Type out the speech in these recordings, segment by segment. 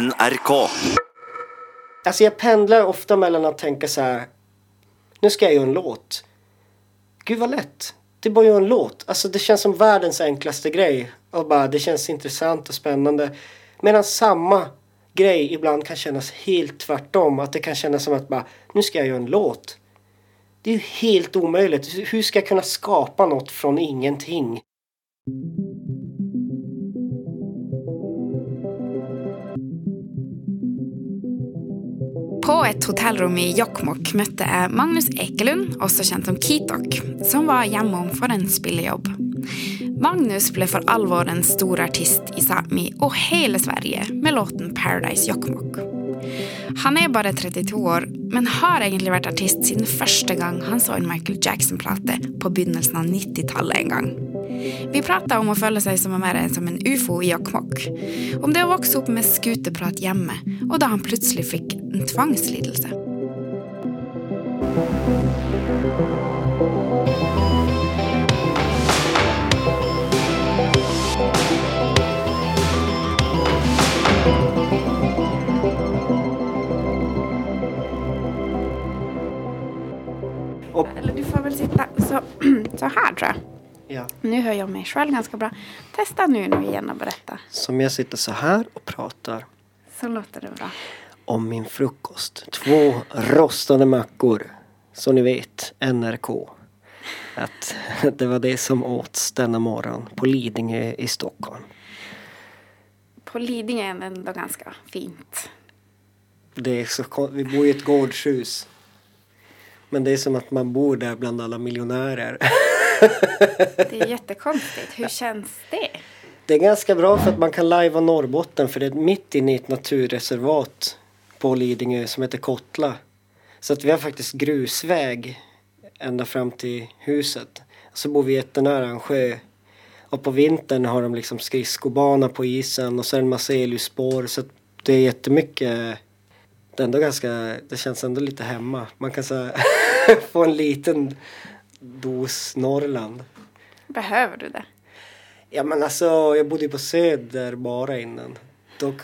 NRK. Alltså jag pendlar ofta mellan att tänka så här. Nu ska jag göra en låt. Gud vad lätt. Det är bara att göra en låt. Alltså det känns som världens enklaste grej. Och bara det känns intressant och spännande. Medan samma grej ibland kan kännas helt tvärtom. Att det kan kännas som att bara nu ska jag göra en låt. Det är ju helt omöjligt. Hur ska jag kunna skapa något från ingenting? På ett hotellrum i Jokkmokk mötte jag Magnus Ekelund, också känd som Kitok, som var hjemom för en spillejobb. Magnus blev för allvar en stor artist i Sápmi och hela Sverige med låten Paradise Jokkmokk. Han är bara 32 år, men har egentligen varit artist sedan första gången han såg en Michael Jackson-plate på begynnelsen av 90-talet en gång. Vi pratade om att följa sig som mer som en ufo i Jokkmokk. Om det att växa upp med skuteprat hemma och då han plötsligt fick en tvångslidelse. Och, Eller du får väl sitta så, så här tror jag. Ja. Nu hör jag mig själv ganska bra. Testa nu nu igen och berätta. Som jag sitter så här och pratar Så låter det bra. om min frukost. Två rostade mackor. Så ni vet, NRK. Att det var det som åts denna morgon på Lidingö i Stockholm. På Lidingö är det ändå ganska fint. Det är så, vi bor i ett gårdshus. Men det är som att man bor där bland alla miljonärer. Det är jättekonstigt. Hur känns det? Det är ganska bra för att man kan lajva Norrbotten för det är mitt inne i ett naturreservat på Lidingö som heter Kottla. Så att vi har faktiskt grusväg ända fram till huset. Så bor vi jättenära en sjö. Och på vintern har de liksom skridskobana på isen och så är det en massa elljusspår. Så att det är jättemycket. Det är ändå ganska, det känns ändå lite hemma. Man kan så få en liten dos Norrland. Behöver du det? Ja men alltså jag bodde ju på Söder bara innan. Då,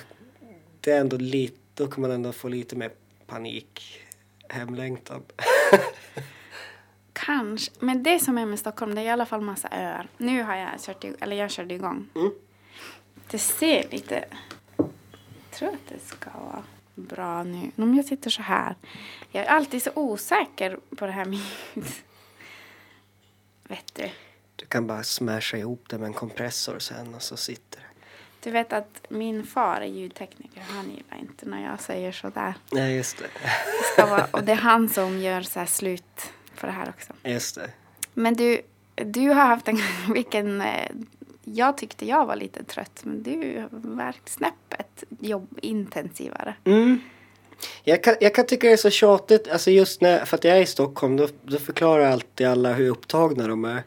det är ändå lite, då kan man ändå få lite mer panik, hemlängtan. Kanske. Men det som är med Stockholm det är i alla fall massa öar. Nu har jag kört, eller jag körde igång. Mm. Det ser lite... Jag tror att det ska vara bra nu. Om jag sitter så här. Jag är alltid så osäker på det här med. Vet du? Du kan bara smasha ihop det med en kompressor sen och så sitter det. Du vet att min far är ljudtekniker. Han gillar inte när jag säger sådär. Nej just det. Det ska vara, och det är han som gör så slut på det här också. Just det. Men du, du har haft en vilken... eh, Jag tyckte jag var lite trött, men du verkar snäppet jobb intensivare. Mm. Jag kan, jag kan tycka det är så tjatigt, alltså just när, för att jag är i Stockholm då, då förklarar alltid alla hur upptagna de är.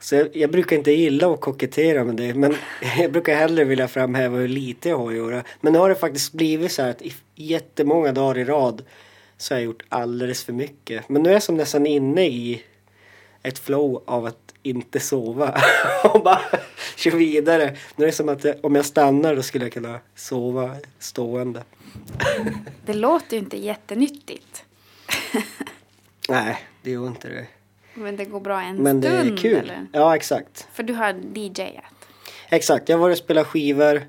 Så jag, jag brukar inte gilla att kokettera med det men jag brukar hellre vilja framhäva hur lite jag har att göra. Men nu har det faktiskt blivit så här att i jättemånga dagar i rad så har jag gjort alldeles för mycket. Men nu är jag som nästan inne i ett flow av att inte sova och bara köra vidare. Nu är det som att jag, om jag stannar då skulle jag kunna sova stående. Det låter ju inte jättenyttigt. Nej, det gör inte det. Men det går bra en Men det stund. är kul. Eller? Ja, exakt. För du har DJat. Exakt, jag har varit och spelat skivor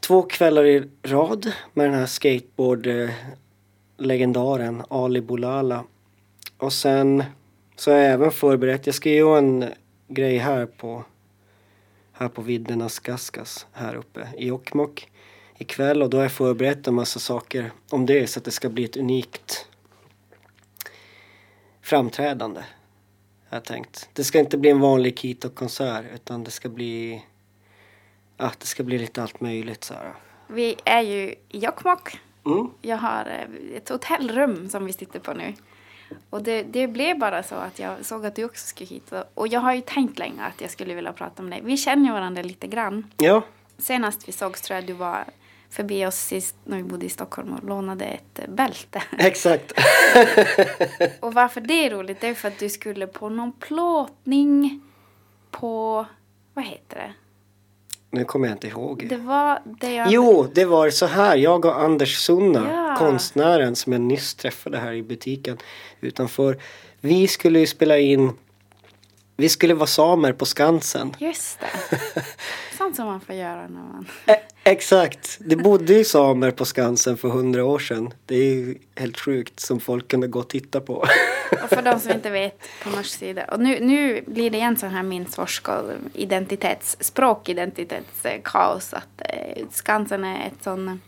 två kvällar i rad med den här skateboard-legendaren Ali Boulala. Och sen så har jag även förberett, jag ska göra en grej här på här på viddernas Gaskas här uppe i Jokkmokk ikväll och då har jag förberett en massa saker om det så att det ska bli ett unikt framträdande. Har jag tänkt. Det ska inte bli en vanlig Kito-konsert utan det ska bli Ja, det ska bli lite allt möjligt så här. Vi är ju i Jokkmokk. Mm. Jag har eh, ett hotellrum som vi sitter på nu. Och det, det blev bara så att jag såg att du också skulle hit. Och jag har ju tänkt länge att jag skulle vilja prata med dig. Vi känner ju varandra lite grann. Ja, Senast vi sågs tror jag du var förbi oss sist när vi bodde i Stockholm och lånade ett eh, bälte. exakt. och varför det är roligt det är för att du skulle på någon plåtning på, vad heter det? Nu kommer jag inte ihåg. Det var det jag... Jo, det var så här. Jag och Anders Sunna, Ja. konstnären som jag nyss träffade här i butiken utanför. Vi skulle ju spela in, vi skulle vara samer på Skansen. Just det. Sånt som man får göra när man... E- exakt, det bodde ju samer på Skansen för hundra år sedan. Det är ju helt sjukt som folk kunde gå och titta på. Och för de som inte vet på norsk sida. Och nu, nu blir det igen sån här min identitets, språkidentitetskaos. Att eh, Skansen är ett sån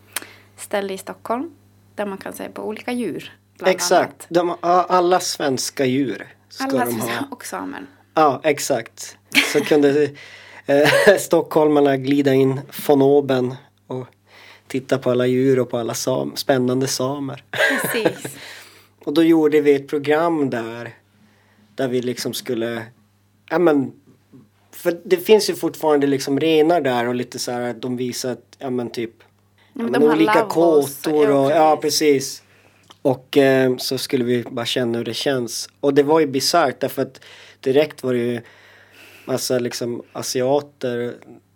ställe i Stockholm där man kan se på olika djur. exakt, de, alla svenska djur ska Alla de ha. och samer. Ja, exakt. Så kunde eh, stockholmarna glida in von oben och titta på alla djur och på alla sam spännande samer. Precis. Och då gjorde vi ett program där, där vi liksom skulle, ja men, för det finns ju fortfarande liksom renar där och lite så här att de visar att, ja men typ, ja, de men har olika kåtor och, ja precis. Och eh, så skulle vi bara känna hur det känns. Och det var ju bisarrt därför att direkt var det ju massa liksom asiater,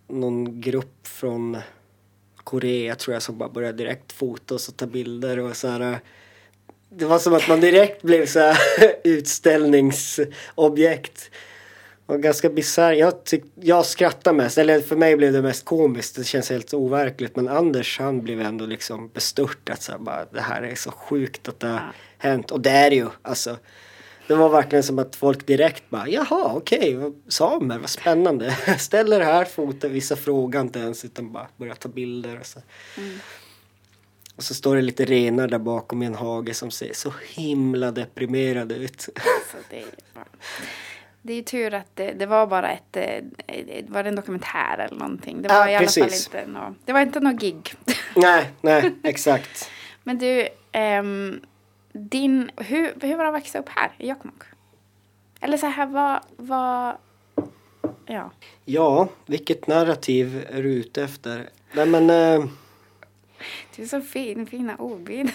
någon grupp från Korea tror jag som bara började direkt fota och ta bilder och så här. Det var som att man direkt blev så här utställningsobjekt. Och ganska bisarr. Jag, tyck, jag skrattar mest, eller för mig blev det mest komiskt. Det känns helt overkligt. Men Anders han blev ändå liksom bestört att så här, bara, det här är så sjukt att det har hänt. Och det är det ju. Alltså, det var verkligen som att folk direkt bara jaha okej, vad- samer, vad spännande. Ställer här, fotar, vissa frågar inte ens utan bara börjar ta bilder. Och så. Och så står det lite renar där bakom i en hage som ser så himla deprimerade ut. Så det, är bra. Det är ju tur att det, det var bara ett, eh, var det en dokumentär eller någonting? Det var Ja, i alla fall inte nå, det var inte något gig. nej, nej, exakt. Men du, ehm, din, hur, hur var det att växa upp här i Jokkmokk? Eller så här, vad, vad, ja. Ja, vilket narrativ är du ute efter? Nej men, eh, Du är så fin, fina ordbilder.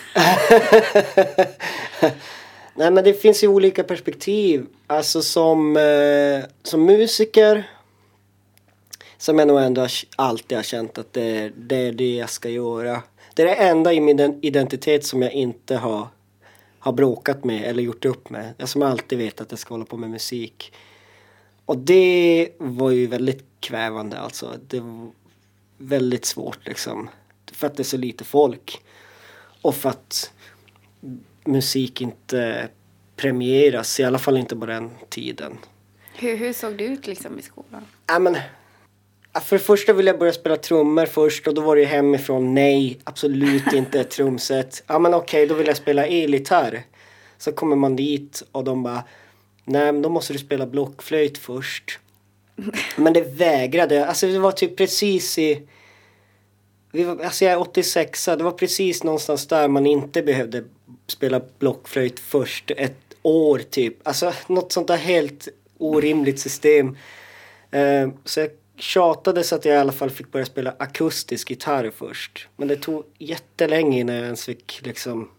nej men det finns ju olika perspektiv. Alltså som, eh, som musiker som jag nog ändå alltid har känt att det är, det är det jag ska göra. Det är det enda i min identitet som jag inte har, har bråkat med eller gjort upp med. Jag som alltid vet att jag ska hålla på med musik. Och det var ju väldigt kvävande alltså. Det var väldigt svårt liksom. För att det är så lite folk. Och för att musik inte premieras, i alla fall inte på den tiden. Hur, hur såg du ut liksom i skolan? Ja, men, för det första ville jag börja spela trummor först och då var det ju hemifrån nej, absolut inte ett trumset. Ja men okej, då vill jag spela elgitarr. Så kommer man dit och de bara nej men då måste du spela blockflöjt först. Men det vägrade jag. Alltså det var typ precis i vi var, alltså jag är 86 det var precis någonstans där man inte behövde spela blockflöjt först ett år typ. Alltså något sånt där helt orimligt system. Eh, så jag tjatade så att jag i alla fall fick börja spela akustisk gitarr först. Men det tog jättelänge innan jag ens fick liksom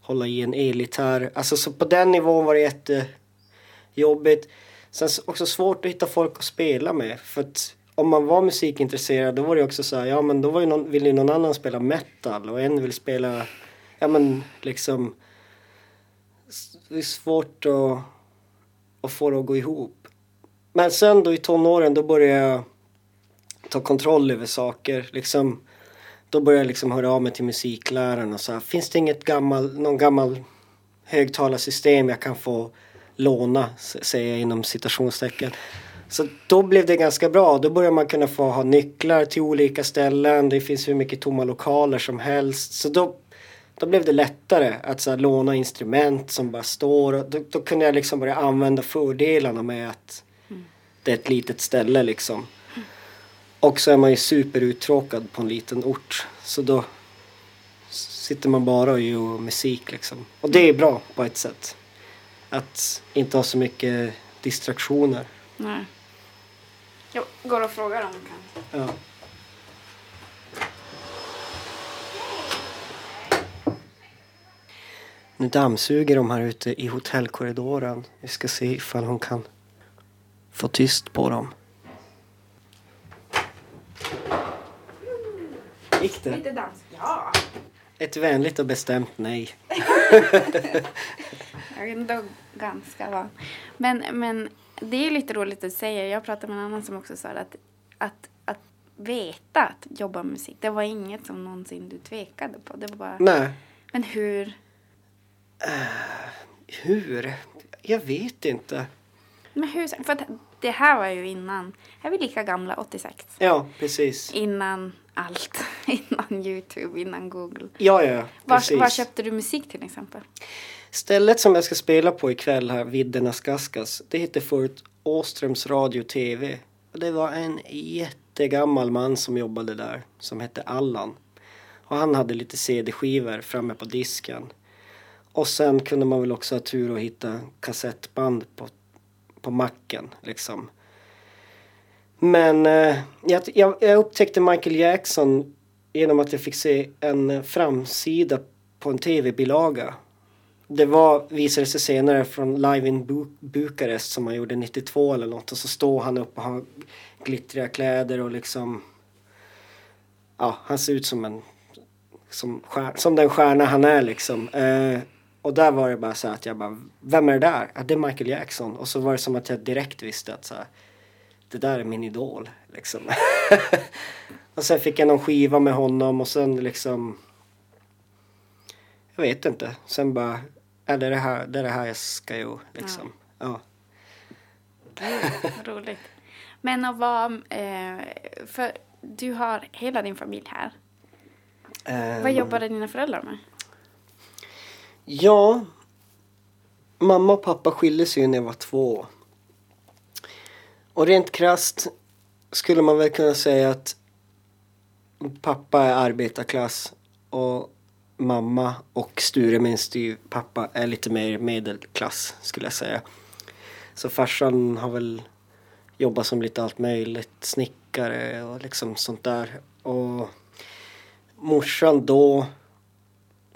hålla i en elgitarr. Alltså så på den nivån var det jättejobbigt. Sen också svårt att hitta folk att spela med. För att om man var musikintresserad då var det också så här, ja men då var ju någon, ville ju någon annan spela metal och en vill spela, ja men liksom det är svårt att, att få det att gå ihop. Men sen då i tonåren då började jag ta kontroll över saker. Liksom, då började jag liksom höra av mig till musikläraren och sa finns det inget gammal, någon gammal högtalarsystem jag kan få låna, säger jag inom citationstecken. Så då blev det ganska bra. Då började man kunna få ha nycklar till olika ställen. Det finns hur mycket tomma lokaler som helst. Så då, då blev det lättare att så här, låna instrument som bara står. Och då, då kunde jag liksom börja använda fördelarna med att det är ett litet ställe liksom. Och så är man ju superuttråkad på en liten ort. Så då sitter man bara och gör musik liksom. Och det är bra på ett sätt. Att inte ha så mycket distraktioner. Nej. Jag går och frågar om de kan. Ja. Nu dammsuger de här ute i hotellkorridoren. Vi ska se ifall hon kan få tyst på dem. Gick det? Lite dans. Ja. Ett vänligt och bestämt nej. Jag är ändå ganska van. Men, men det är lite roligt att säga. Jag pratade med en annan som också sa att, att, att veta att jobba med musik, det var inget som någonsin du tvekade på. Det var bara, Nej. men hur? Hur? Jag vet inte. Men hur? För det här var ju innan, är vi lika gamla, 86? Ja, precis. Innan allt. Innan Youtube, innan Google. Ja, ja, Var, precis. var köpte du musik till exempel? Stället som jag ska spela på ikväll här, Viddernas Gaskas, det heter förut Åströms Radio TV. Och det var en jättegammal man som jobbade där, som hette Allan. Och han hade lite CD-skivor framme på disken. Och sen kunde man väl också ha tur och hitta kassettband på, på macken, liksom. Men eh, jag, jag, upptäckte Michael Jackson genom att jag fick se en framsida på en tv-bilaga. Det var, visade sig senare från Live in Bu- Bukarest som han gjorde 92 eller något och så står han upp och har glittriga kläder och liksom ja, han ser ut som en som, stjär, som den stjärna han är liksom. Eh, och där var det bara så att jag bara, vem är det där? Ja, det är Michael Jackson. Och så var det som att jag direkt visste att så här, det där är min idol liksom. och sen fick jag någon skiva med honom och sen liksom jag vet inte. Sen bara, ja, det är det här, det är det här jag ska ju liksom. Ja. Roligt. Men att vara, eh, för du har hela din familj här. Ehm, Vad jobbade dina föräldrar med? Ja, mamma och pappa skilde sig när jag var två. Och rent krasst skulle man väl kunna säga att pappa är arbetarklass och mamma och Sture, min styvpappa, är lite mer medelklass skulle jag säga. Så farsan har väl jobbat som lite allt möjligt, snickare och liksom sånt där. Och morsan då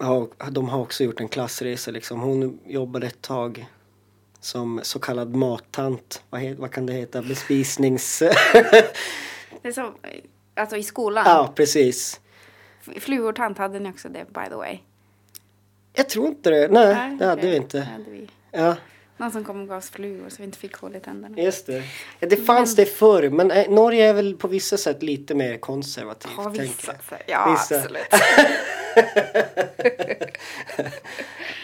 har, de har också gjort en klassresa liksom. Hon jobbade ett tag som så kallad mattant. Vad, he, vad kan det heta? Bespisnings... Det är eh, alltså i skolan. ja, precis. Fluortant hade ni också det by the way. Jag tror inte det. Nej, det hade vi inte. Hade vi. Ja, Någon som kom och gav oss fluor så vi inte fick hål i tänderna. just det. Ja, det fanns det förr, men eh, Norge är väl på vissa sätt lite mer konservativt. Ja, tänker vissa. Ja, Vissa. absolut.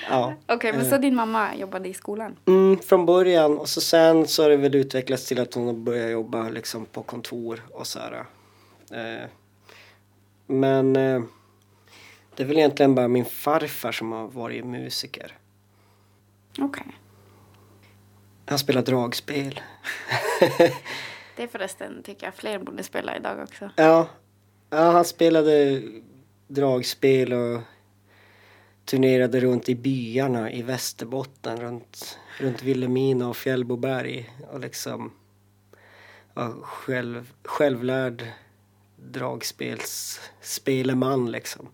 Ja. Okej, men så din mamma jobbade i skolan? Mm, från början och så sen så har det väl utvecklats till att hon har börjat jobba liksom på kontor och så här. Eh, men eh, det är väl egentligen bara min farfar som har varit musiker. Okej. Han spelar dragspel. Det är förresten, tycker jag, fler borde spela idag också. Ja, ja han spelade dragspel och turnerade runt i byarna i Västerbotten runt, runt Vilhelmina och Fjällboberg och liksom var själv, självlärd dragspelsspeleman liksom.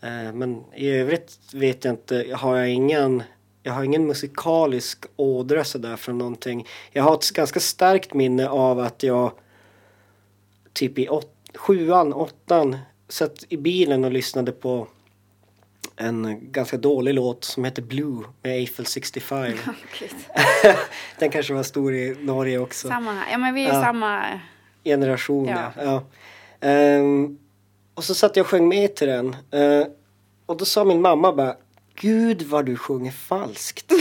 Eh, Men i övrigt vet jag inte, har jag ingen jag har ingen musikalisk ådra sådär från någonting. Jag har ett ganska starkt minne av att jag typ i åt, sjuan, åttan satt i bilen och lyssnade på en ganska dålig låt som heter Blue med Eiffel 65. Gud. Den kanske var stor i Norge också. Samma här. Ja, men vi är Ja. samma. Generation ja. Ja. ja. Ehm, och så satt jag och sjöng med till den. Eh, och då sa min mamma bara Gud vad du sjunger falskt.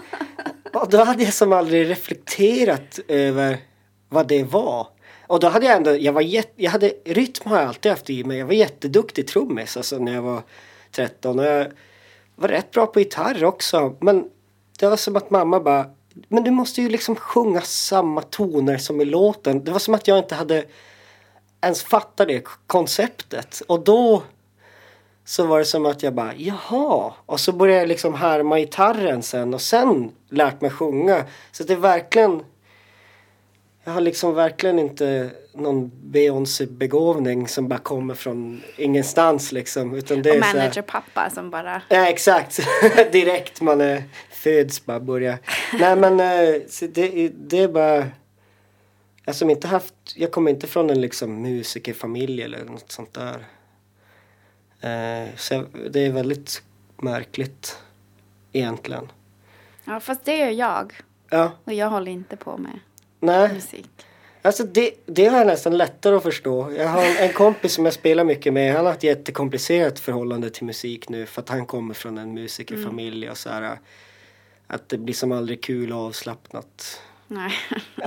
och då hade jag som aldrig reflekterat över vad det var. Och då hade jag ändå, jag var jätt, jag hade, rytm har jag alltid haft i mig. Jag var jätteduktig trummis alltså när jag var 13. Och jag var rätt bra på gitarr också. Men det var som att mamma bara, men du måste ju liksom sjunga samma toner som i låten. Det var som att jag inte hade ens fattat det konceptet. Och då så var det som att jag bara, jaha. Och så började jag liksom härma gitarren sen och sen lärt mig sjunga. Så det är verkligen jag har liksom verkligen inte någon Beyoncé-begåvning som bara kommer från ingenstans liksom. Utan det Och är managerpappa som bara... Ja exakt. Direkt man är, föds bara börja. Nej men eh, det, det är bara. Alltså inte haft, jag kommer inte från en liksom musikerfamilj eller något sånt där. Eh, så jag, det är väldigt märkligt egentligen. Ja, fast det gör jag. Ja, Och jag håller inte på med nej. musik. Alltså det, det har jag nästan lättare att förstå. Jag har en, en kompis som jag spelar mycket med. Han har ett jättekomplicerat förhållande till musik nu för att han kommer från en musikerfamilj och så här. Att det blir som aldrig kul och avslappnat. Nej.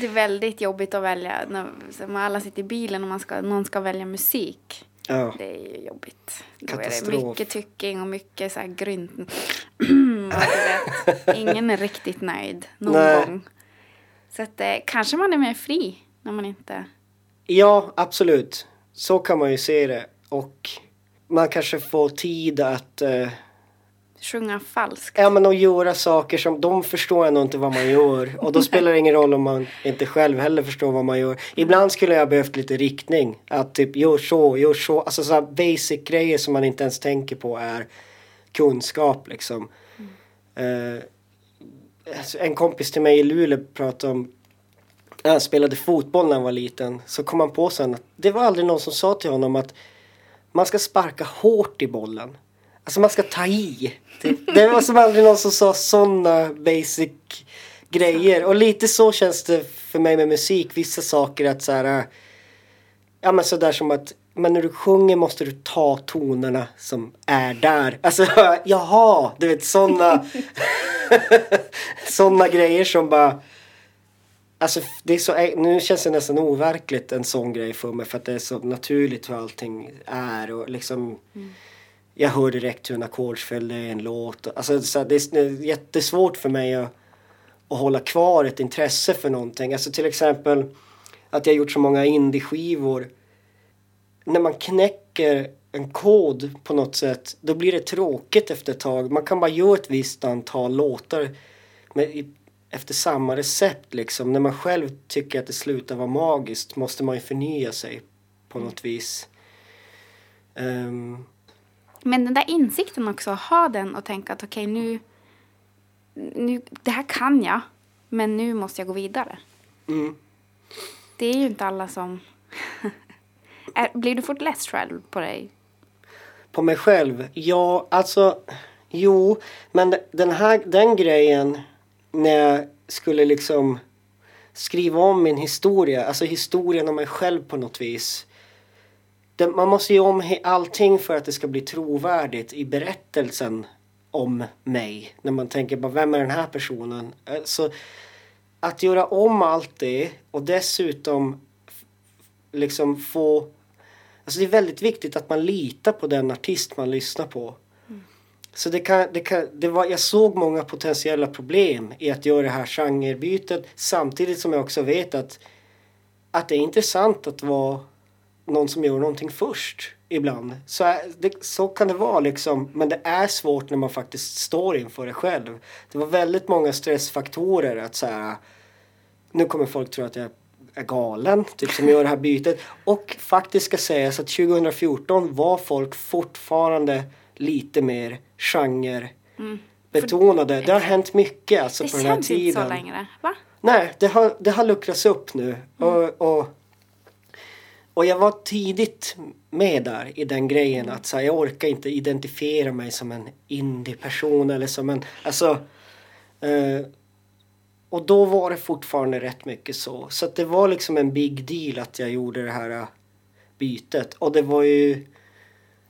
Det är väldigt jobbigt att välja. När alla sitter i bilen och man ska, någon ska välja musik. ja. Det är ju jobbigt. Då är det Katastrof. mycket tycking och mycket så här grynt. ingen är riktigt nöjd någon Nej. gång. Så att eh, kanske man är mer fri när man inte... ja, absolut. Så kan man ju se det. Och man kanske får tid att eh, Sjunga falskt. Ja men att göra saker som de förstår ändå inte vad man gör och då spelar det ingen roll om man inte själv heller förstår vad man gör. Ibland skulle jag behövt lite riktning. Att typ gör så, gör så. Alltså så basic grejer som man inte ens tänker på är kunskap liksom. Eh, alltså, Alltså, en kompis till mig i Luleå pratade om när han spelade fotboll när han var liten så kom han på sen att det var aldrig någon som sa till honom att man ska sparka hårt i bollen. Alltså man ska ta i. Det, det var som aldrig någon som sa sådana basic grejer. Och lite så känns det för mig med musik. Vissa saker att så här. Ja men sådär som att men när du sjunger måste du ta tonerna som är där. Alltså jaha, du vet sådana sådana grejer som bara Alltså det är så, nu känns det nästan overkligt en sån grej för mig för att det är så naturligt hur allting är och liksom Jag hör direkt hur en ackordsföljd är i en låt. Alltså så det är jättesvårt för mig att, att hålla kvar ett intresse för någonting. Alltså till exempel att jag gjort så många indieskivor. När man knäcker en kod på något sätt då blir det tråkigt efter ett tag. Man kan bara göra ett visst antal låtar med, efter samma recept liksom. När man själv tycker att det slutar vara magiskt måste man ju förnya sig på något vis. Ehm, Men den där insikten också, ha den och tänka att okej nu, nu, det här kan jag, men nu måste jag gå vidare. mm. Det är ju inte alla som... är, blir du fort less själv på dig? På mig själv? Ja, alltså jo, men den här den grejen när jag skulle liksom skriva om min historia, alltså historien om mig själv på något vis. Det, man måste ju om allting för att det ska bli trovärdigt i berättelsen om mig. När man tänker bara, vem är den här personen? Så att göra om allt det och dessutom liksom få Alltså det är väldigt viktigt att man litar på den artist man lyssnar på. Så det kan, det kan, det var, jag såg många potentiella problem i att göra det här genrebytet samtidigt som jag också vet att, att det är intressant att vara någon som gör någonting först ibland. Så, är, det, så kan det vara liksom, men det är svårt när man faktiskt står inför det själv. Det var väldigt många stressfaktorer att så här, nu kommer folk tro att jag är galen, typ som gör det här bytet. Och faktiskt ska sägas att 2014 var folk fortfarande lite mer genre betonade. Det har hänt mycket alltså Det på den här känns tiden. inte så längre, va? Nej, det har, det har luckrats upp nu. Och, och, och jag var tidigt med där i den grejen att så här, jag orkar inte identifiera mig som en indie-person eller som en, alltså eh, och då var det fortfarande rätt mycket så. Så att det var liksom en big deal att jag gjorde det här äh, bytet. Och det var ju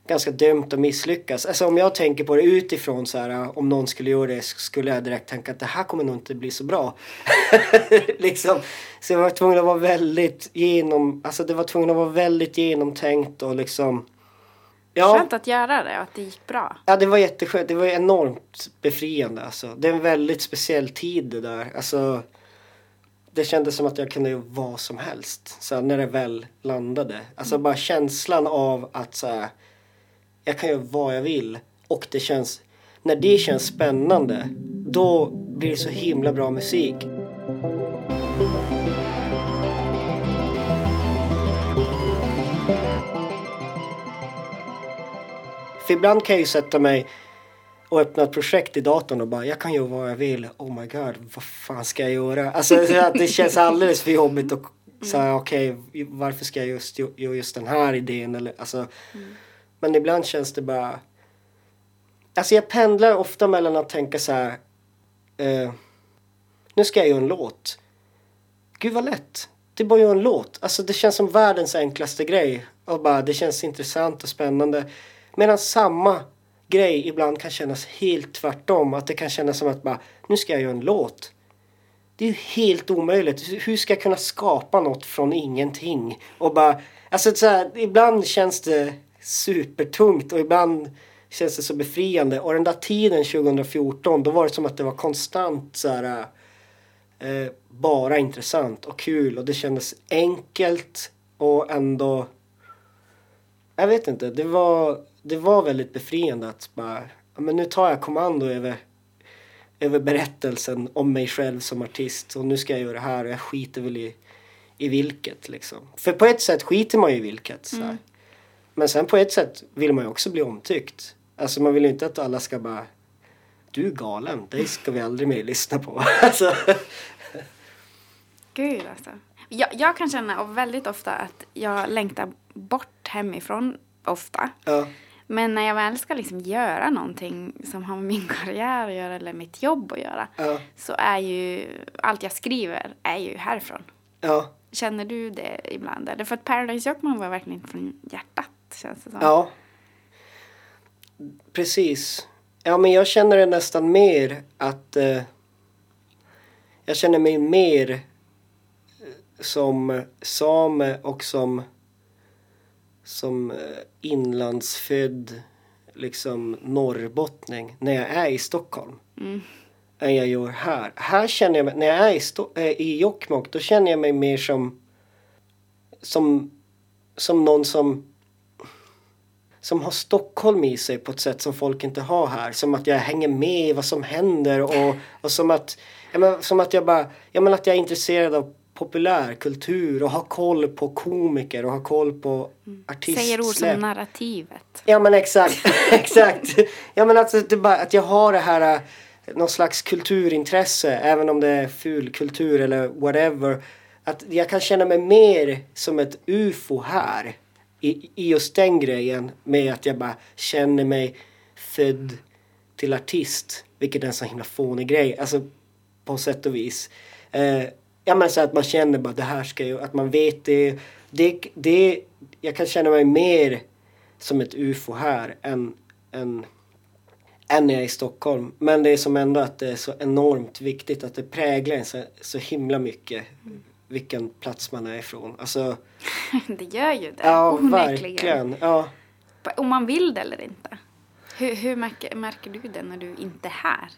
ganska dömt att misslyckas. Alltså om jag tänker på det utifrån så här, äh, om någon skulle göra det skulle jag direkt tänka att det här kommer nog inte bli så bra. liksom. Så jag var tvungen att vara väldigt genom, alltså det var tvungen att vara väldigt genomtänkt och liksom Ja, Skönt att göra det och att det gick bra. ja det var jätteskönt. Det var enormt befriande alltså. Det är en väldigt speciell tid det där. Alltså, det kändes som att jag kunde göra vad som helst. Så här, när det väl landade. Alltså bara känslan av att så här, jag kan göra vad jag vill. Och det känns, när det känns spännande. Då blir det så himla bra musik. För ibland kan jag ju sätta mig och öppna ett projekt i datorn och bara jag kan göra vad jag vill. Oh my god, vad fan ska jag göra? Alltså det känns alldeles för jobbigt och säga okej okay, varför ska jag just göra just den här idén eller alltså. Mm. Men ibland känns det bara Alltså jag pendlar ofta mellan att tänka så här eh, nu ska jag göra en låt. Gud vad lätt. Det är bara att göra en låt. Alltså det känns som världens enklaste grej. Och bara det känns intressant och spännande. Medan samma grej ibland kan kännas helt tvärtom. Att det kan kännas som att bara, nu ska jag göra en låt. Det är ju helt omöjligt. Hur ska jag kunna skapa något från ingenting? Och bara, alltså så här, ibland känns det supertungt och ibland känns det så befriande. Och den där tiden 2014, då var det som att det var konstant så här, eh, bara intressant och kul och det kändes enkelt och ändå jag vet inte, det var, det var väldigt befriande att bara, men nu tar jag kommando över, över berättelsen om mig själv som artist och nu ska jag göra det här och jag skiter väl i, i vilket liksom. För på ett sätt skiter man ju i vilket. Så mm. Men sen på ett sätt vill man ju också bli omtyckt. Alltså man vill ju inte att alla ska bara du är galen, det ska vi aldrig mer lyssna på. alltså. Gud alltså. Jag, jag kan känna och väldigt ofta att jag längtar bort hemifrån ofta. Ja. Men när jag väl ska liksom göra någonting som har med min karriär att göra eller mitt jobb att göra ja. så är ju allt jag skriver är ju härifrån. Ja. Känner du det ibland? Eller för att Paradise Jockman var verkligen från hjärtat känns det som. Ja. Precis. Ja men jag känner det nästan mer att eh, jag känner mig mer som same och som, som eh, inlandsfödd liksom norrbottning när jag är i Stockholm. Mm. Än jag gör här. Här känner jag mig, när jag är i, Sto äh, i Jokkmokk då känner jag mig mer som som, som någon som som har Stockholm i sig på ett sätt som folk inte har här. Som att jag hänger med i vad som händer och, och som att, ja, men, som att jag bara, ja men att jag är intresserad av populärkultur och ha koll på komiker och ha koll på mm. artistsläpp. Säger ord som narrativet. Ja men exakt, exakt. Ja men alltså det bara, att jag har det här äh, någon slags kulturintresse även om det är ful kultur eller whatever. Att jag kan känna mig mer som ett ufo här i, i just den grejen med att jag bara känner mig född till artist. Vilket är en så himla fånig grej, alltså på sätt och vis. Eh, ja men så att man känner bara det här ska ju, att man vet det. det, det jag kan känna mig mer som ett ufo här än, än, än när jag är i Stockholm. Men det är som ändå att det är så enormt viktigt att det präglar en så, så himla mycket vilken plats man är ifrån. Alltså, det gör ju det. Ja, onekligen. verkligen. Ja. Om man vill det eller inte. Hur, hur märker, märker du det när du inte är här?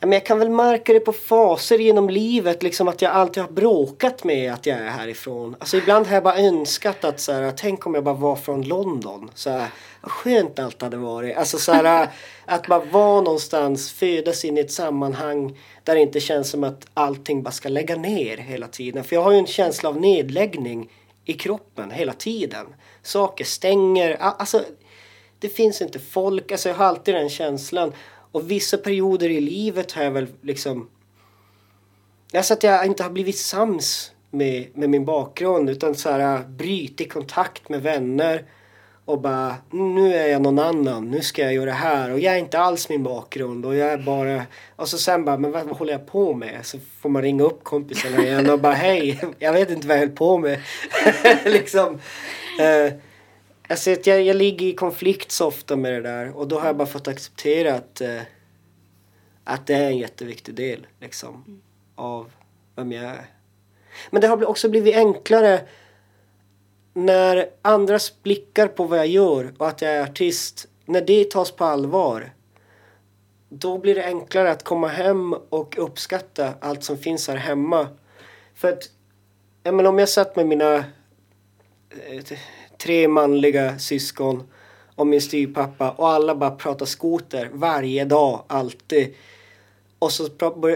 Men jag kan väl märka det på faser genom livet, liksom att jag alltid har bråkat med att jag är härifrån. Alltså ibland har jag bara önskat att så här, tänk om jag bara var från London. Så här, vad skönt allt hade varit. Alltså så här, att bara vara någonstans, födas in i ett sammanhang där det inte känns som att allting bara ska lägga ner hela tiden. För jag har ju en känsla av nedläggning i kroppen hela tiden. Saker stänger, alltså det finns inte folk, alltså jag har alltid den känslan. Och vissa perioder i livet har jag väl liksom... Alltså att jag inte har blivit sams med, med min bakgrund utan så här brutit kontakt med vänner och bara nu är jag någon annan, nu ska jag göra det här och jag är inte alls min bakgrund och jag är bara och så sen bara men vad, vad håller jag på med? Så får man ringa upp kompisarna igen och bara hej, jag vet inte vad jag höll på med. liksom. Eh, Alltså jag, jag ligger i konflikt så ofta med det där och då har jag bara fått acceptera att, eh, att det är en jätteviktig del liksom, mm. av vem jag är. Men det har också blivit enklare när andras blickar på vad jag gör och att jag är artist, när det tas på allvar då blir det enklare att komma hem och uppskatta allt som finns här hemma. För att, jag menar, om jag satt med mina eh, tre manliga syskon och min styvpappa och alla bara pratar skoter varje dag, alltid. Och så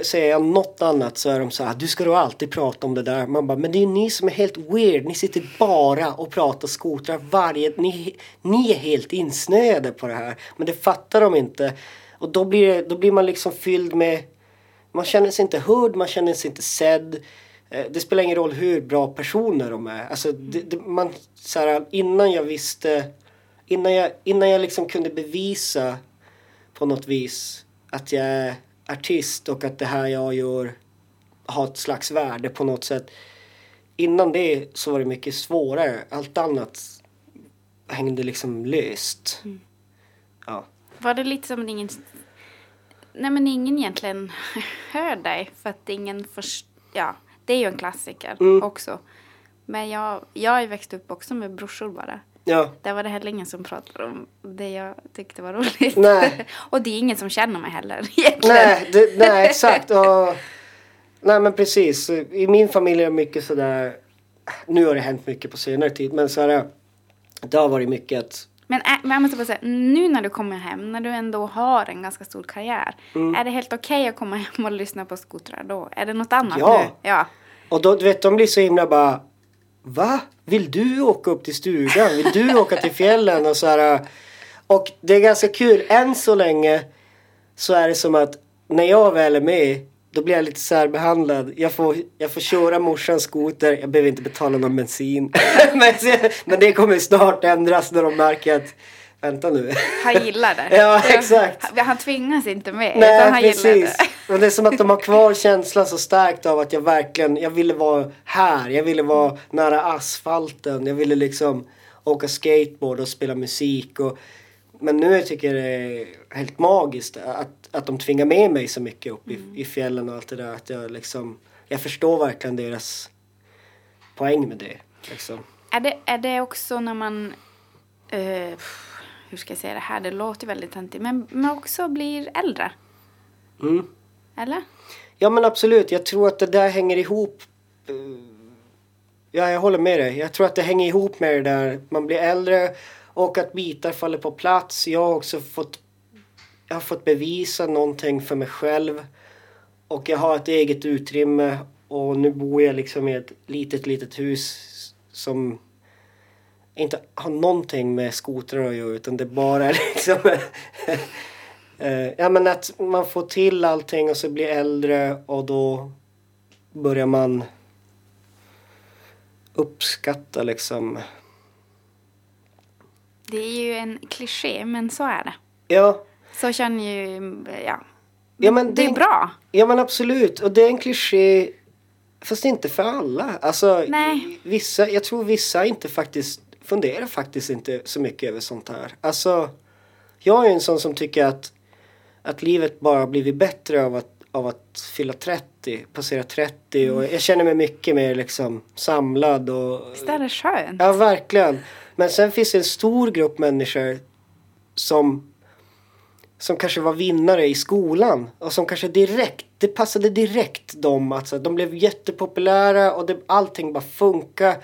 säger jag något annat så är de så här, du ska då alltid prata om det där. Man bara, men det är ju ni som är helt weird. Ni sitter bara och pratar skotrar varje... Ni, ni är helt insnöade på det här. Men det fattar de inte. Och då blir, det, då blir man liksom fylld med... Man känner sig inte hörd, man känner sig inte sedd. Eh, Det spelar ingen roll hur bra personer de är. Alltså, det, det, man, så här, innan jag visste... Innan jag, innan jag liksom kunde bevisa på något vis att jag är artist och att det här jag gör har ett slags värde på något sätt. Innan det så var det mycket svårare. Allt annat hängde liksom löst. Ja. Var det lite som att ingen... Nej men ingen egentligen hör dig för att ingen först... Ja, det är ju en klassiker Mm. också. Men jag, jag har ju växt upp också med brorsor bara. Ja. Där var det heller ingen som pratade om det jag tyckte var roligt. Nej. Och det är ingen som känner mig heller egentligen. Nej, det, nej exakt. Och, nej men precis. I min familj är det mycket sådär. Nu har det hänt mycket på senare tid. Men så här, det har varit mycket att Men, men jag måste bara säga, nu när du kommer hem, när du ändå har en ganska stor karriär. Mm. Är det helt okej att komma hem och lyssna på skotrar då? Är det något annat Ja. nu? Ja. Och då, du vet, de blir så himla bara Va? Vill du åka upp till stugan? Vill du åka till fjällen? Och så här. Och det är ganska kul. Än så länge så är det som att när jag väl är med då blir jag lite särbehandlad. Jag får, jag får köra morsans skoter. Jag behöver inte betala någon bensin. men, men det kommer snart ändras när de märker att Vänta nu. Han gillar det. Ja, exakt. Han, han tvingas inte med. Nej han gillar precis. det. Och det är som att de har kvar känslan så starkt av att jag verkligen, jag ville vara här. Jag ville vara nära asfalten. Jag ville liksom åka skateboard och spela musik. Och, men nu tycker jag det är helt magiskt att, att de tvingar med mig så mycket upp i, i fjällen och allt det där. Att jag liksom, jag förstår verkligen deras poäng med det. Liksom. Är det, är det också när man... eh, hur ska jag säga det här? Det låter väldigt töntigt. Men man också blir äldre. Mm. Eller? Ja men absolut, jag tror att det där hänger ihop. eh, Ja, jag håller med dig. Jag tror att det hänger ihop med det där. Man blir äldre och att bitar faller på plats. Jag har också fått, jag har fått bevisa någonting för mig själv. Och jag har ett eget utrymme och nu bor jag liksom i ett litet, litet hus som inte har någonting med skotrar att göra utan det bara är liksom Eh, ja men att man får till allting och så blir äldre och då börjar man uppskatta liksom. Det är ju en kliché, men så är det. Ja, Så känner ju... Ja. Ja, men det är det- bra. ja men absolut och det är en kliché fast inte för alla. Alltså Nej. vissa, jag tror vissa inte faktiskt funderar faktiskt inte så mycket över sånt här. Alltså jag är en sån som tycker att att livet bara blivit bättre av att, av att fylla 30, passera 30 och jag känner mig mycket mer liksom samlad och Visst är det skönt? Ja, verkligen. Men sen finns det en stor grupp människor som som kanske var vinnare i skolan och som kanske direkt, det passade direkt dem. Alltså, de blev jättepopulära och det, allting bara funkar.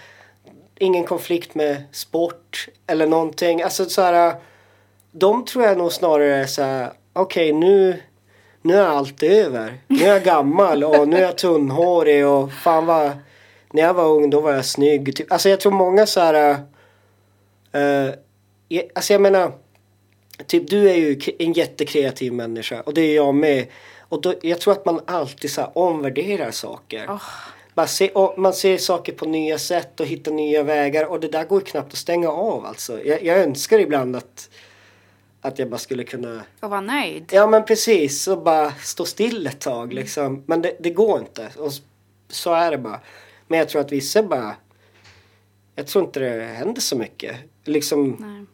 Ingen konflikt med sport eller någonting. Alltså så här, de tror jag nog snarare är så här, okej nu, nu är allt över. Nu är jag gammal och nu är jag tunnhårig och fan vad, när jag var ung då var jag snygg. Typ. Alltså jag tror många så här, uh, jag- alltså jag menar, typ du är ju en jättekreativ människa och det är jag med. Och då, jag tror att man alltid så här omvärderar saker. Åh. Man, ser, man ser saker på nya sätt och hittar nya vägar och det där går ju knappt att stänga av alltså. Jag, jag önskar ibland att, att jag bara skulle kunna Och vara nöjd. Ja men precis, och bara stå still ett tag liksom. Men det, det går inte. Och så är det bara. Men jag tror att vissa bara... Jag tror inte det händer så mycket. Liksom... Nej.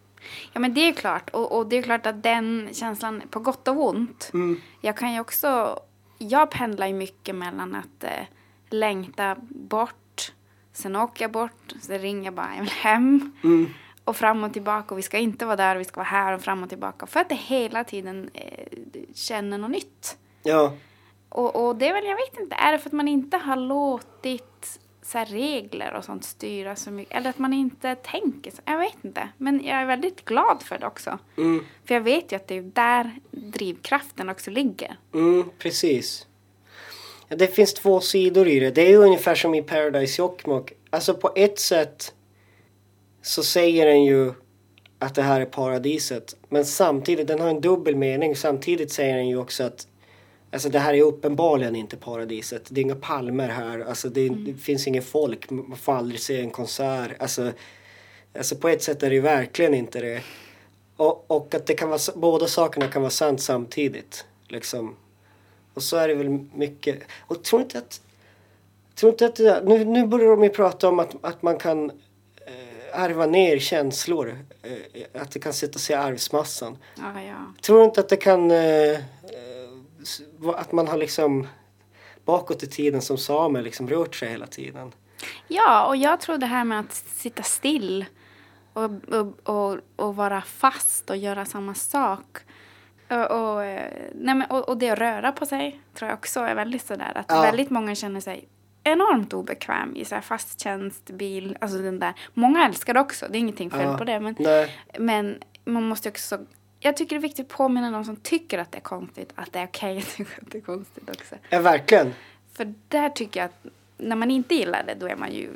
Ja men det är klart. Och, och det är klart att den känslan, på gott och ont. Mm. Jag kan ju också, jag pendlar ju mycket mellan att eh, längta bort, sen åker jag bort, sen ringer jag bara, jag vill hem. Mm. Och fram och tillbaka och vi ska inte vara där, vi ska vara här och fram och tillbaka. För att det hela tiden eh, känner något nytt. Ja. Och, och det är väl, jag vet inte, är det för att man inte har låtit så regler och sånt styra så mycket. Eller att man inte tänker så. Jag vet inte. Men jag är väldigt glad för det också. Mm. För jag vet ju att det är där drivkraften också ligger. Mm, precis. Ja, det finns två sidor i det. Det är ju ungefär som i Paradise Jokkmokk. Alltså på ett sätt så säger den ju att det här är paradiset. Men samtidigt, den har en dubbel mening. Samtidigt säger den ju också att Alltså det här är uppenbarligen inte paradiset. Det är inga palmer här. Alltså det, det finns ingen folk. Man får aldrig se en konsert. Alltså, alltså på ett sätt är det verkligen inte det. Och, och att det kan vara, båda sakerna kan vara sant samtidigt. Liksom. Och så är det väl mycket. Och tror inte att... Tror inte att det nu, nu börjar de ju prata om att, att man kan eh, ärva ner känslor. Eh, att det kan sätta sig i arvsmassan. Ja, ja. Tror inte att det kan... Eh, att man har liksom bakåt i tiden som same liksom rört sig hela tiden. Ja, och jag tror det här med att sitta still och, och, och, och vara fast och göra samma sak. Och, och, eh, nej men, och, och det att röra på sig tror jag också är väldigt sådär. Att Ja. väldigt många känner sig enormt obekväm i så här fast tjänst, bil, alltså den där. Många älskar det också, det är ingenting fel Ja. på det. Men, Nej. men man måste också, jag tycker det är viktigt att påminna de som tycker att det är konstigt att det är okej att tycka att det är konstigt också. Ja, verkligen. För där tycker jag att när man inte gillar det då är man ju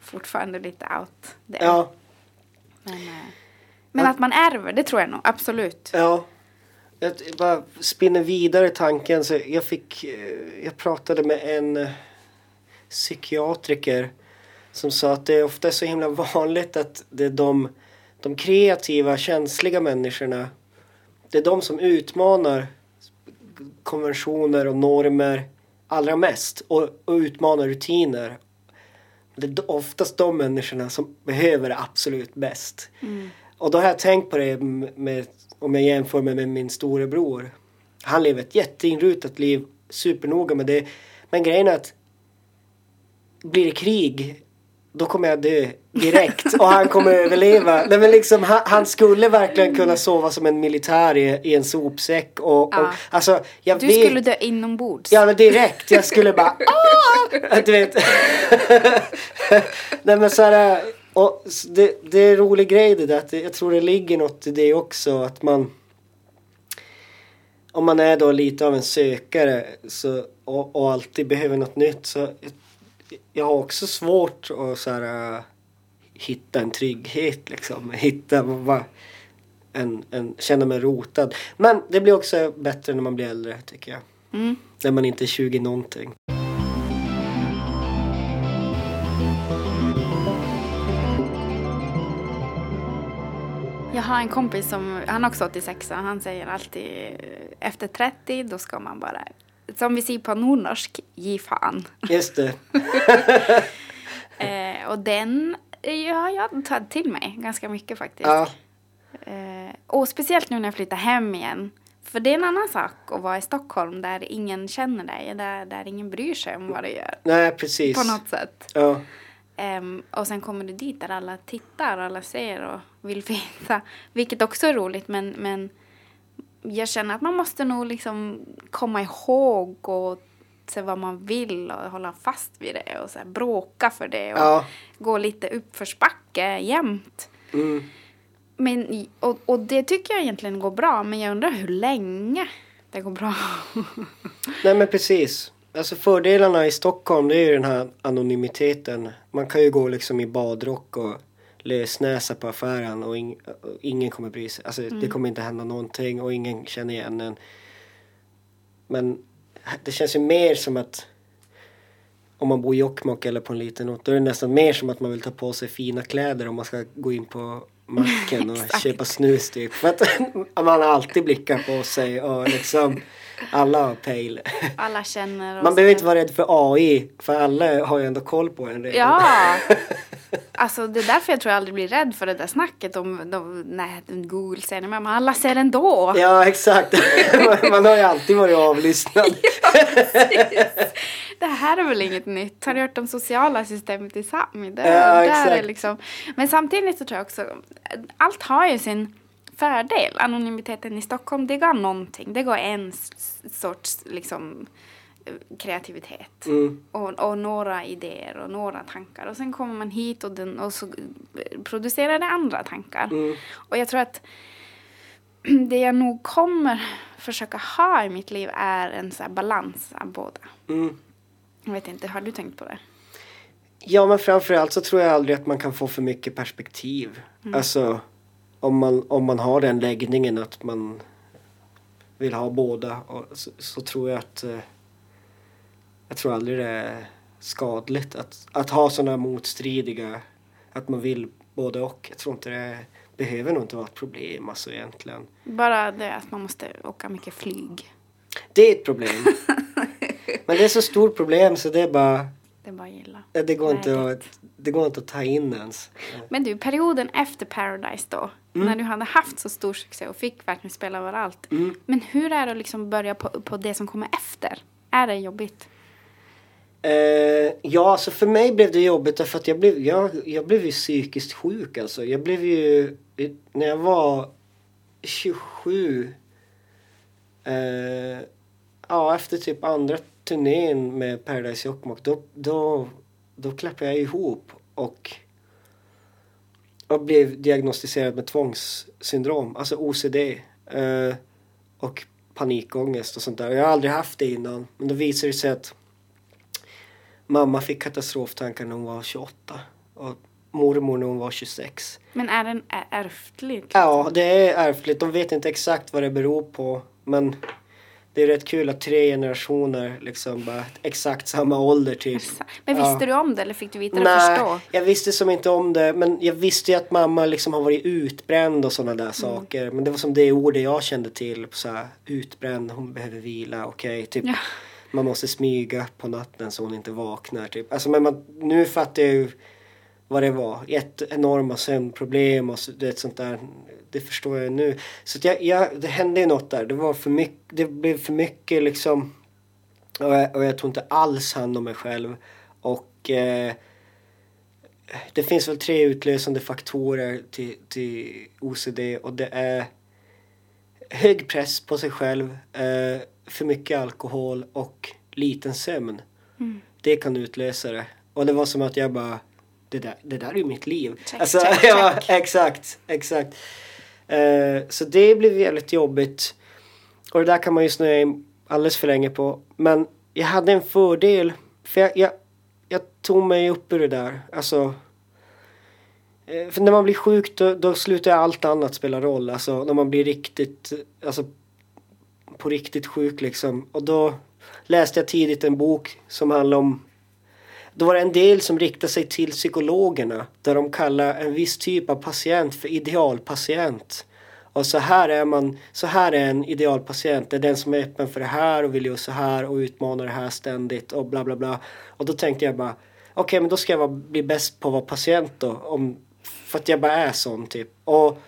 fortfarande lite out there. Ja. Men, eh, men att man ärver, det tror jag nog absolut. Ja. Jag bara spinner vidare tanken. Så jag fick... eh, Jag pratade med en eh, psykiatriker som sa att det ofta är så himla vanligt att det är de, de kreativa, känsliga människorna det är de som utmanar konventioner och normer allra mest och, och utmanar rutiner. Det är oftast de människorna som behöver det absolut bäst. Och då har jag tänkt på det med, om jag jämför mig med min storebror. Han lever ett jätteinrutat liv, supernoga med det. Men grejen är att blir det krig, då kommer jag dö direkt och han kommer överleva. Nej, men liksom, han, han skulle verkligen kunna sova som en militär i, i en sopsäck. Och, och, Ja. alltså, jag Du vet, skulle dö inombords. Ja men direkt, jag skulle bara "Ah!" Du vet. Nej men så här, och det, det är en rolig grej det där. Att jag tror det ligger något i det också. Att man om man är då lite av en sökare så, och, och alltid behöver något nytt så jag, har också svårt att så här, äh, hitta en trygghet liksom. Hitta vad, en, en, känna mig rotad. Men det blir också bättre när man blir äldre tycker jag. Mm. När man inte är 20 någonting. Jag har en kompis som, han är också 86 och han säger alltid eh, efter 30 då ska man bara, som vi säger på nordnorsk, ge fan. Just det. Eh, och den ja, jag tar till mig ganska mycket faktiskt. Ja. Eh, och speciellt nu när jag flyttar hem igen. För det är en annan sak att vara i Stockholm där ingen känner dig, där, där ingen bryr sig om vad du gör. Nej precis. På något sätt. Ja. Ehm, och sen kommer du dit där alla tittar och alla ser och vill veta. Vilket också är roligt men, men jag känner att man måste nog liksom komma ihåg och se vad man vill och hålla fast vid det och så här bråka för det och Ja. gå lite uppförsbacke jämt. Mm. Men, och, och det tycker jag egentligen går bra men jag undrar hur länge det går bra. Nej men precis. Alltså fördelarna i Stockholm det är ju den här anonymiteten. Man kan ju gå liksom i badrock och lösnäsa på affären och, ing, och ingen kommer bry sig. Alltså det kommer inte hända någonting och ingen känner igen en. Men det känns ju mer som att om man bor i Jokkmokk eller på en liten ort då är det nästan mer som att man vill ta på sig fina kläder om man ska gå in på macken och köpa snus typ. För att man har alltid blickar på sig och liksom alla har pejl. Alla känner Man behöver inte vara rädd för AI för alla har ju ändå koll på en redan. Ja! Alltså det är därför jag tror jag aldrig blir rädd för det där snacket om de, nej, Google det, men alla ser ändå. Ja exakt. man, har ju alltid varit avlyssnad. Det här är väl inget nytt. Har du hört om sociala systemet i? Det, Ja, där exakt. är liksom, men samtidigt så tror jag också, allt har ju sin fördel. Anonymiteten i Stockholm, det går någonting. Det går en sorts liksom eh, kreativitet. Mm. Och, och några idéer och några tankar. Och sen kommer man hit och, den, och så eh, producerar det andra tankar. Mm. Och jag tror att det jag nog kommer försöka ha i mitt liv är en så balans av båda. Mm. Jag vet inte, har du tänkt på det? Ja men framförallt så tror jag aldrig att man kan få för mycket perspektiv. Alltså om man, om man har den läggningen att man vill ha båda så, så tror jag att eh, jag tror aldrig det är skadligt att, att ha sådana motstridiga att man vill både och. Jag tror inte det behöver nog inte vara ett problem alltså egentligen. Bara det att man måste åka mycket flyg. Det är ett problem. men det är så stort problem så det är bara Det är bara att gilla. det går, inte att, det går inte att ta in ens. Men du, perioden efter Paradise då, Mm. när du hade haft så stor succé och fick verkligen spela överallt. Mm. Men hur är det att liksom börja på, på det som kommer efter? Är det jobbigt? Eh, ja, alltså för mig blev det jobbigt därför att jag blev, jag, jag blev ju psykiskt sjuk alltså. Jag blev ju, när jag var 27, eh, ja efter typ andra turnén med Paradise Jokkmokk då, då, då klappade jag ihop och, och blev diagnostiserad med tvångssyndrom, alltså OCD. Eh, och panikångest och sånt där. Jag har aldrig haft det innan. Men då visade det sig att Mamma fick katastroftankar när hon var 28 och mormor när hon var 26. Men är den ärftlig? Ja, det är ärftligt. De vet inte exakt vad det beror på. Men det är rätt kul att tre generationer liksom bara exakt samma ålder typ. Men visste Ja. du om det eller fick du veta det Nej, först då? jag visste som inte om det. Men jag visste ju att mamma liksom har varit utbränd och sådana Mm. där saker. Men det var som det ordet jag kände till. Så här, utbränd, hon behöver vila, okej. typ. Ja. Man måste smyga på natten så hon inte vaknar. Typ. Alltså, men man, nu fattar jag ju vad det var. Ett enorma sömnproblem och så, det, sånt där. Det förstår jag nu. Så jag, jag, det hände ju något där. Det var för mycket, det blev för mycket liksom. Och jag, och jag tog inte alls hand om mig själv. Och eh, det finns väl tre utlösande faktorer till, till OCD och det är hög press på sig själv, eh, för mycket alkohol och liten sömn. Det kan utlösa det. Och det var som att jag bara, det där, det där är ju mitt liv. Alltså, Check, check, ja, check. exakt, exakt. Eh, så det blev väldigt jobbigt. Och det där kan man ju snöa in alldeles för länge på. Men jag hade en fördel. För jag, jag, jag tog mig upp ur det där. Alltså. eh, För när man blir sjuk då, då slutar allt annat spela roll. Alltså när man blir riktigt, alltså på riktigt sjuk liksom. Och då läste jag tidigt en bok som handlar om då var det en del som riktade sig till psykologerna där de kallar en viss typ av patient för idealpatient. Och så här är man, så här är en idealpatient. Det är den som är öppen för det här och vill göra så här och utmanar det här ständigt och bla bla bla. Och då tänkte jag bara, okej men då ska jag bli bäst på att vara patient då. Om, för att jag bara är sån typ. Och,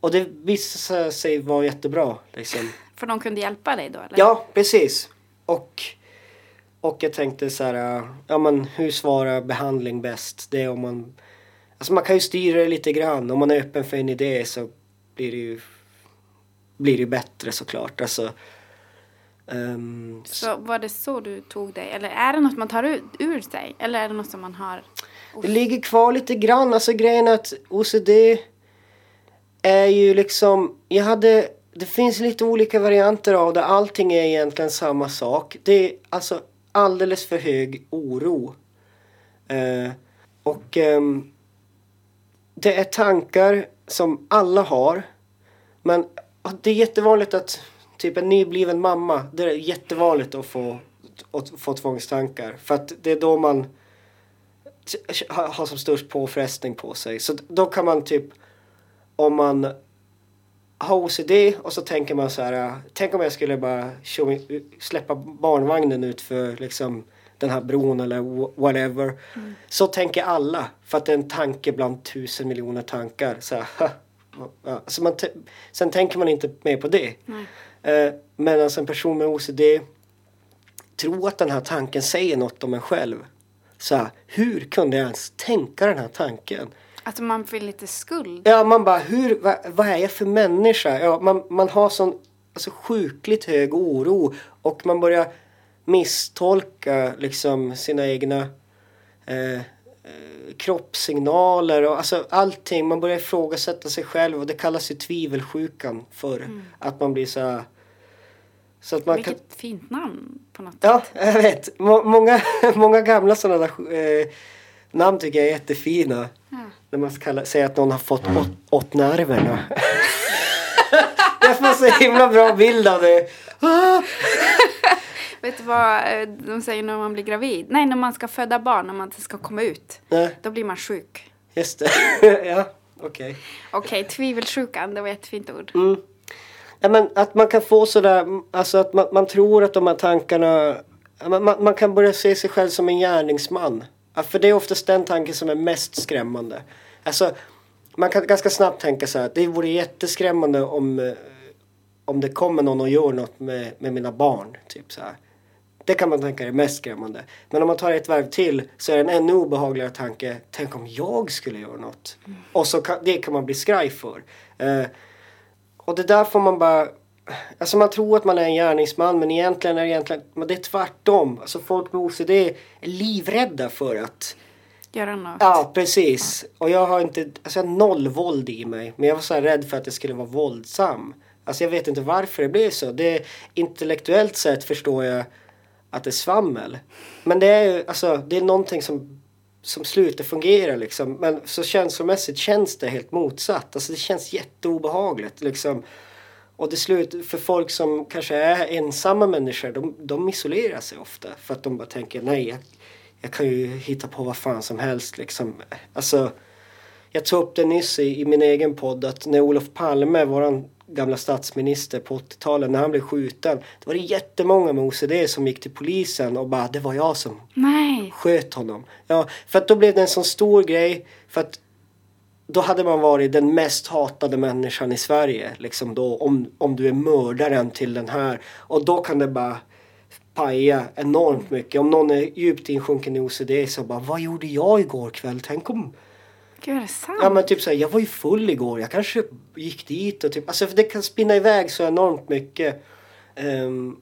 och det visade sig vara jättebra liksom. För de kunde hjälpa dig då eller? Ja, precis. Och, och jag tänkte så här, äh, ja men hur svarar behandling bäst? Det är om man, alltså man kan ju styra det lite grann. Om man är öppen för en idé så blir det ju, blir det bättre såklart. Alltså, ehm, Så var det så du tog dig? Eller är det något man tar ur, ur sig? Eller är det något som man har? Det ligger kvar lite grann. Alltså grejen är att OCD är ju liksom, jag hade, det finns lite olika varianter av det. Allting är egentligen samma sak. Det är alltså alldeles för hög oro. Eh, och eh, det är tankar som alla har. Men det är jättevanligt att typ en nybliven mamma, det är jättevanligt att få, att få tvångstankar. För att det är då man har som störst påfrestning på sig. Så då kan man typ om man har OCD och så tänker man så här. äh, Tänk om jag skulle bara släppa barnvagnen ut för liksom den här bron eller wh- whatever. Så tänker alla. För att det är en tanke bland tusen miljoner tankar. Så, här, ha, så man sen tänker man inte mer på det. Nej. Eh, Medan en person med OCD tror att den här tanken säger något om en själv. Så här, hur kunde jag ens tänka den här tanken? Att man får lite skuld? Ja, man bara, hur, vad, vad är jag för människa? Ja, man, man har sån alltså, sjukligt hög oro och man börjar misstolka liksom sina egna eh, eh, kroppssignaler och alltså allting. Man börjar ifrågasätta sig själv och det kallas ju tvivelsjukan för att man blir så här, så att man Vilket kan fint namn på något Ja, sätt. jag vet. Må, många, många gamla sådana där eh, namn tycker jag är jättefina. Ja. När man ska säga att någon har fått åt, åt nerverna. jag får så himla bra bild av det. Ah! Vet du vad eh, de säger när man blir gravid? Nej, när man ska föda barn, när man inte ska komma ut. Nej, Då blir man sjuk. just det. ja, okej. Okej, tvivelsjukan, det var ett jättefint ord. Mm. Ja, men att man kan få sådär, alltså att man, man tror att de här tankarna, man, man, man kan börja se sig själv som en gärningsman. Ja, för det är oftast den tanken som är mest skrämmande. Alltså, man kan ganska snabbt tänka så här att det vore jätteskrämmande om, eh, om det kommer någon och gör något med, med mina barn. Typ så här. Det kan man tänka är mest skrämmande. Men om man tar ett varv till så är det en ännu obehagligare tanke. Tänk om jag skulle göra något. Och så kan, det kan man bli skraj för. Eh, och det där får man bara... Alltså man tror att man är en gärningsman men egentligen är det, egentligen, det är tvärtom. Alltså folk med OCD är livrädda för att... Göra något. Ja, precis. Och jag har inte... Alltså jag har noll våld i mig. Men jag var så här rädd för att jag skulle vara våldsam. Alltså jag vet inte varför det blev så. Det, intellektuellt sett förstår jag att det är svammel. Men det är ju, alltså det är någonting som, som slutar fungera liksom. Men så känslomässigt känns det helt motsatt. Alltså det känns jätteobehagligt liksom. Och det slut, för folk som kanske är ensamma människor, de, de isolerar sig ofta. För att de bara tänker, nej, jag, jag kan ju hitta på vad fan som helst liksom. Alltså, jag tog upp det nyss i, i min egen podd att när Olof Palme, våran gamla statsminister på 80-talet, när han blev skjuten. Då var det jättemånga med OCD som gick till polisen och bara, det var jag som Nej. sköt honom. Ja, för att då blev det en sån stor grej. För att då hade man varit den mest hatade människan i Sverige. Liksom då, om, om du är mördaren till den här. Och då kan det bara paja enormt mycket. Om någon är djupt insjunken i OCD så bara, vad gjorde jag igår kväll? Tänk om... Gud, är det sant? Ja men typ såhär, jag var ju full igår. Jag kanske gick dit och typ, alltså för det kan spinna iväg så enormt mycket. Ehm,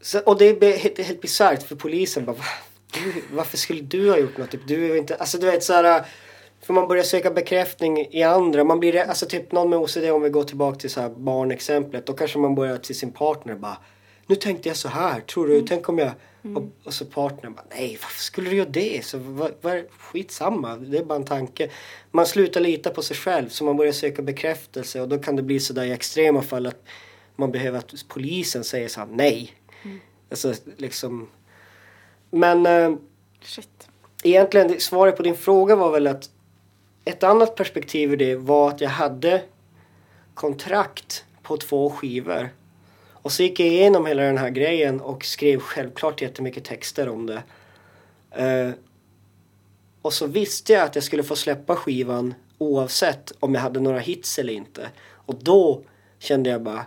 så, och det är helt, helt bisarrt för polisen bara, "Va? du, varför skulle du ha gjort något? Typ, du är inte, alltså du vet såhär, för man börjar söka bekräftning i andra. Man blir, alltså typ någon med OCD om vi går tillbaka till så här barnexemplet. Då kanske man börjar till sin partner bara, nu tänkte jag så här, tror du, tänk om jag och, och så partnern bara, nej varför skulle du göra det? Så vad, vad, skitsamma, det är bara en tanke. Man slutar lita på sig själv så man börjar söka bekräftelse och då kan det bli sådär i extrema fall att man behöver att polisen säger så här, nej. Alltså liksom. Men eh, Shit. egentligen svaret på din fråga var väl att ett annat perspektiv i det var att jag hade kontrakt på två skivor. Och så gick jag igenom hela den här grejen och skrev självklart jättemycket texter om det. Uh, och så visste jag att jag skulle få släppa skivan oavsett om jag hade några hits eller inte. Och då kände jag bara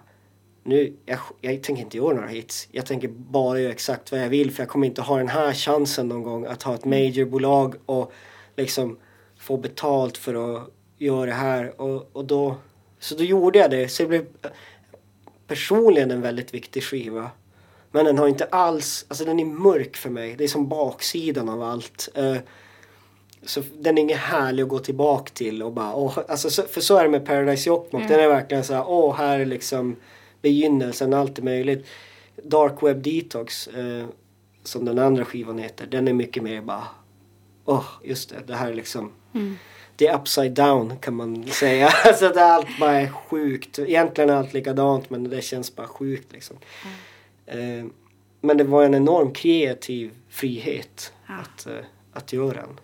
nu, jag, jag tänker inte göra några hits. Jag tänker bara göra exakt vad jag vill för jag kommer inte ha den här chansen någon gång att ha ett majorbolag och liksom få betalt för att göra det här. Och, och då, så då gjorde jag det. Så det blev personligen en väldigt viktig skiva. Men den har inte alls, alltså den är mörk för mig. Det är som baksidan av allt. Eh, så den är ingen härlig att gå tillbaka till och bara, åh, alltså, så, för så är det med Paradise Jokkmokk. Ja. Den är verkligen så här, åh, här är liksom begynnelsen, allt är möjligt. Dark Web Detox, eh, som den andra skivan heter, den är mycket mer bara, åh, just det, det här är liksom Mm. det är upside down kan man säga. alltså det är allt bara är sjukt. Egentligen är allt likadant men det känns bara sjukt liksom. Eh, men det var en enorm kreativ frihet Ja. att, eh, att göra den.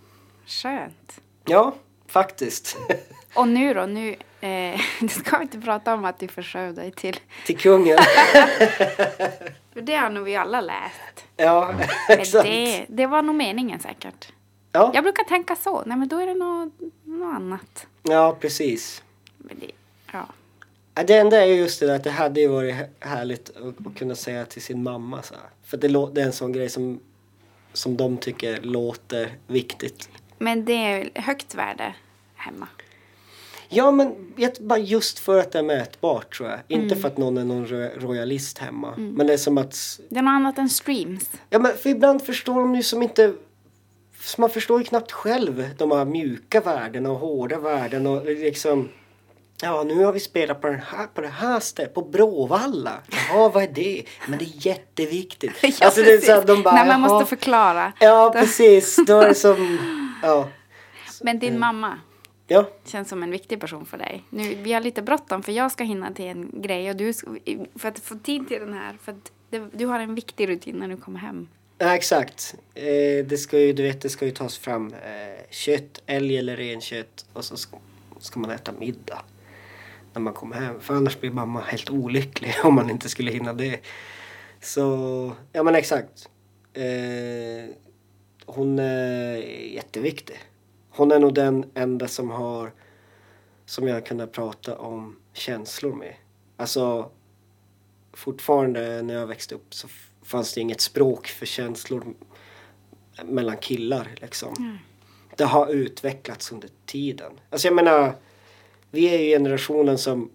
Skönt. Ja, faktiskt. Och nu då? Nu eh, det ska vi inte prata om att du försörjde dig till. Till kungen. För det har nog vi alla läst. ja, exakt. det, det var nog meningen säkert. Ja, Jag brukar tänka så. Nej men då är det något, något annat. ja, precis. Men det, ja. Det enda är ju just det där att det hade ju varit hä- härligt att, att kunna säga till sin mamma så här. För det, det är en sån grej som, som de tycker låter viktigt. Men det är högt värde hemma. Ja men bara just för att det är mätbart tror jag. Inte för att någon är någon ro- royalist hemma. Men det är som att Det är något annat än streams. Ja men för ibland förstår de ju som inte så man förstår ju knappt själv de här mjuka värdena och hårda värden och liksom Ja nu har vi spelat på, den här, på det här stället, på Bråvalla. Jaha vad är det? Men det är jätteviktigt. Ja, alltså det är så de bara När man måste förklara. Ja precis, då är det som Ja. Men din mamma Ja, känns som en viktig person för dig. Nu, vi har lite bråttom för jag ska hinna till en grej och du för att få tid till den här för att det, du har en viktig rutin när du kommer hem. Nej, exakt. Eh, det ska ju, du vet, det ska ju tas fram eh, kött, älg eller renkött och så ska, ska man äta middag. när man kommer hem. För annars blir mamma helt olycklig om man inte skulle hinna det. Så, ja men exakt. Eh, hon är jätteviktig. Hon är nog den enda som har som jag kunnat prata om känslor med. Alltså fortfarande när jag växte upp så fanns det inget språk för känslor mellan killar liksom. Det har utvecklats under tiden. Alltså jag menar, vi är ju generationen som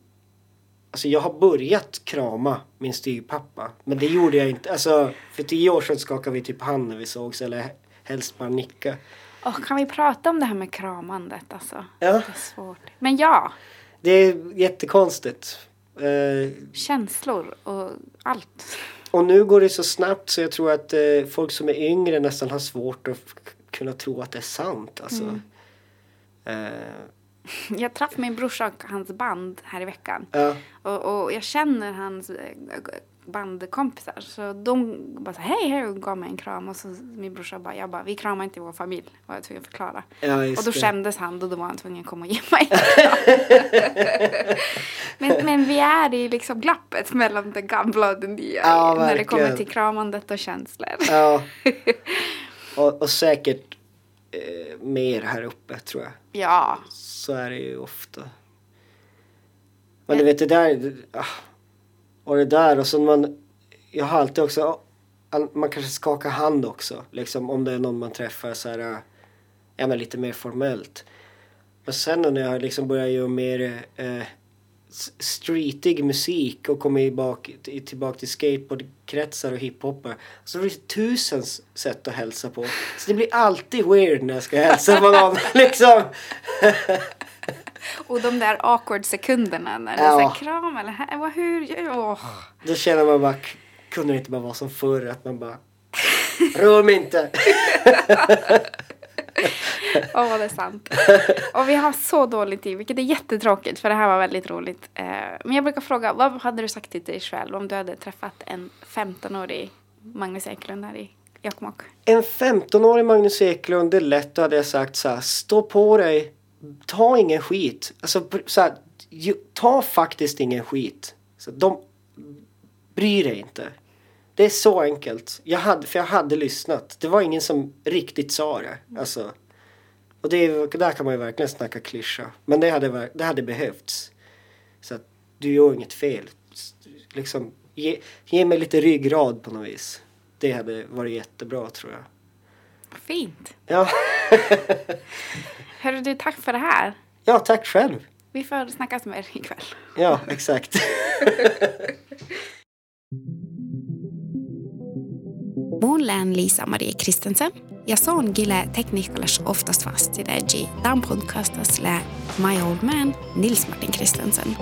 Alltså jag har börjat krama min styvpappa. Men det gjorde jag inte. Alltså för tio år sedan skakade vi typ hand när vi sågs. Eller helst bara nicka. Åh, kan vi prata om det här med kramandet alltså? Ja. Det är svårt. Men ja, Det är jättekonstigt. Eh, känslor och allt. Och nu går det så snabbt så jag tror att eh, folk som är yngre nästan har svårt att kunna tro att det är sant. Alltså. Eh, Jag träffade min brorsa och hans band här i veckan. ja. Och, och jag känner hans eh, bandkompisar. Så de bara så hej hej och gav mig en kram. Och så min brorsa bara, jag bara, vi kramar inte vår familj. Var jag tvungen att förklara. Ja, och då det. kändes han och då var han tvungen att komma och ge mig en men, men vi är i liksom glappet mellan det gamla och det nya. Ja, när det kommer till kramandet och känslor. Ja. Och, och säkert eh, mer här uppe tror jag. Ja, Så är det ju ofta. Men du vet det där. ah. Och det där och så man. Jag har alltid också. Man kanske skakar hand också. Liksom om det är någon man träffar så här. Eh, ja men lite mer formellt. Men sen när jag liksom börjar göra mer eh, streetig musik och kommer bak, tillbaka till skateboardkretsar och hiphoppar. Så det blir det tusen sätt att hälsa på. Så det blir alltid weird när jag ska hälsa på någon. liksom. och de där awkward sekunderna när det är Ja. så här, kram eller här, vad, hur, åh. Då känner man bara, kunde det inte bara vara som förr? Att man bara, rör mig inte. Åh, det är sant. Och vi har så dålig tid, vilket är jättetråkigt för det här var väldigt roligt. Eh, Men jag brukar fråga, vad hade du sagt till dig själv om du hade träffat en 15-årig Magnus Eklund här i Jokkmokk? En 15-årig Magnus Eklund, det är lätt, då hade jag sagt så här, stå på dig, ta ingen skit. Alltså så här, ta faktiskt ingen skit. Så de, bry dig inte. Det är så enkelt. Jag hade, för jag hade lyssnat. Det var ingen som riktigt sa det. Alltså, och det, är- där kan man ju verkligen snacka klyscha. Men det hade, det hade behövts. Så att du gör inget fel. Liksom, ge, ge mig lite ryggrad på något vis. Det hade varit jättebra tror jag. Fint. Ja, Hörru du, tack för det här. ja tack själv. Vi får snackas mer ikväll. Ja, exakt. Mun lään Liisa-Maria Kristensen ja se on gile tekniikalas oftast vasti tämän podcastas lää My Old Man Nils Martin Kristensen.